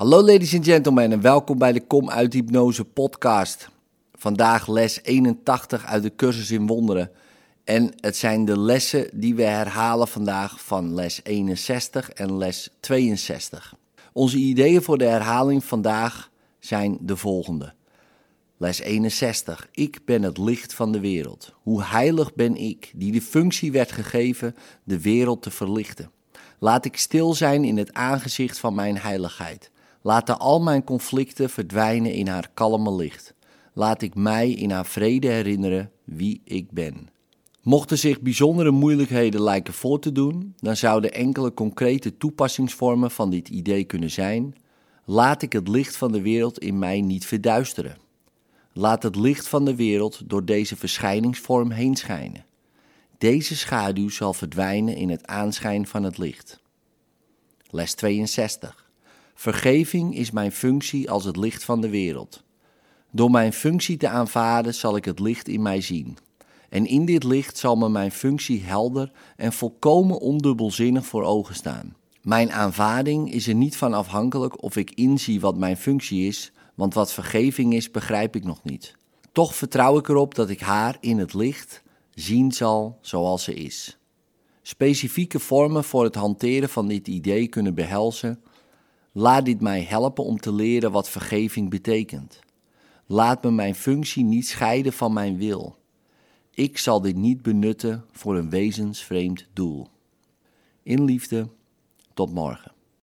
Hallo ladies and gentlemen en welkom bij de Kom uit Hypnose podcast. Vandaag les 81 uit de cursus in wonderen. En het zijn de lessen die we herhalen vandaag van les 61 en les 62. Onze ideeën voor de herhaling vandaag zijn de volgende. Les 61. Ik ben het licht van de wereld. Hoe heilig ben ik, die de functie werd gegeven de wereld te verlichten. Laat ik stil zijn in het aangezicht van mijn heiligheid. Laten al mijn conflicten verdwijnen in haar kalme licht. Laat ik mij in haar vrede herinneren wie ik ben. Mochten zich bijzondere moeilijkheden lijken voor te doen, dan zouden enkele concrete toepassingsvormen van dit idee kunnen zijn: laat ik het licht van de wereld in mij niet verduisteren. Laat het licht van de wereld door deze verschijningsvorm heen schijnen. Deze schaduw zal verdwijnen in het aanschijn van het licht. Les 62. Vergeving is mijn functie als het licht van de wereld. Door mijn functie te aanvaarden zal ik het licht in mij zien. En in dit licht zal me mijn functie helder en volkomen ondubbelzinnig voor ogen staan. Mijn aanvaarding is er niet van afhankelijk of ik inzie wat mijn functie is, want wat vergeving is, begrijp ik nog niet. Toch vertrouw ik erop dat ik haar in het licht zien zal zoals ze is. Specifieke vormen voor het hanteren van dit idee kunnen behelzen. Laat dit mij helpen om te leren wat vergeving betekent. Laat me mijn functie niet scheiden van mijn wil. Ik zal dit niet benutten voor een wezensvreemd doel. In liefde, tot morgen.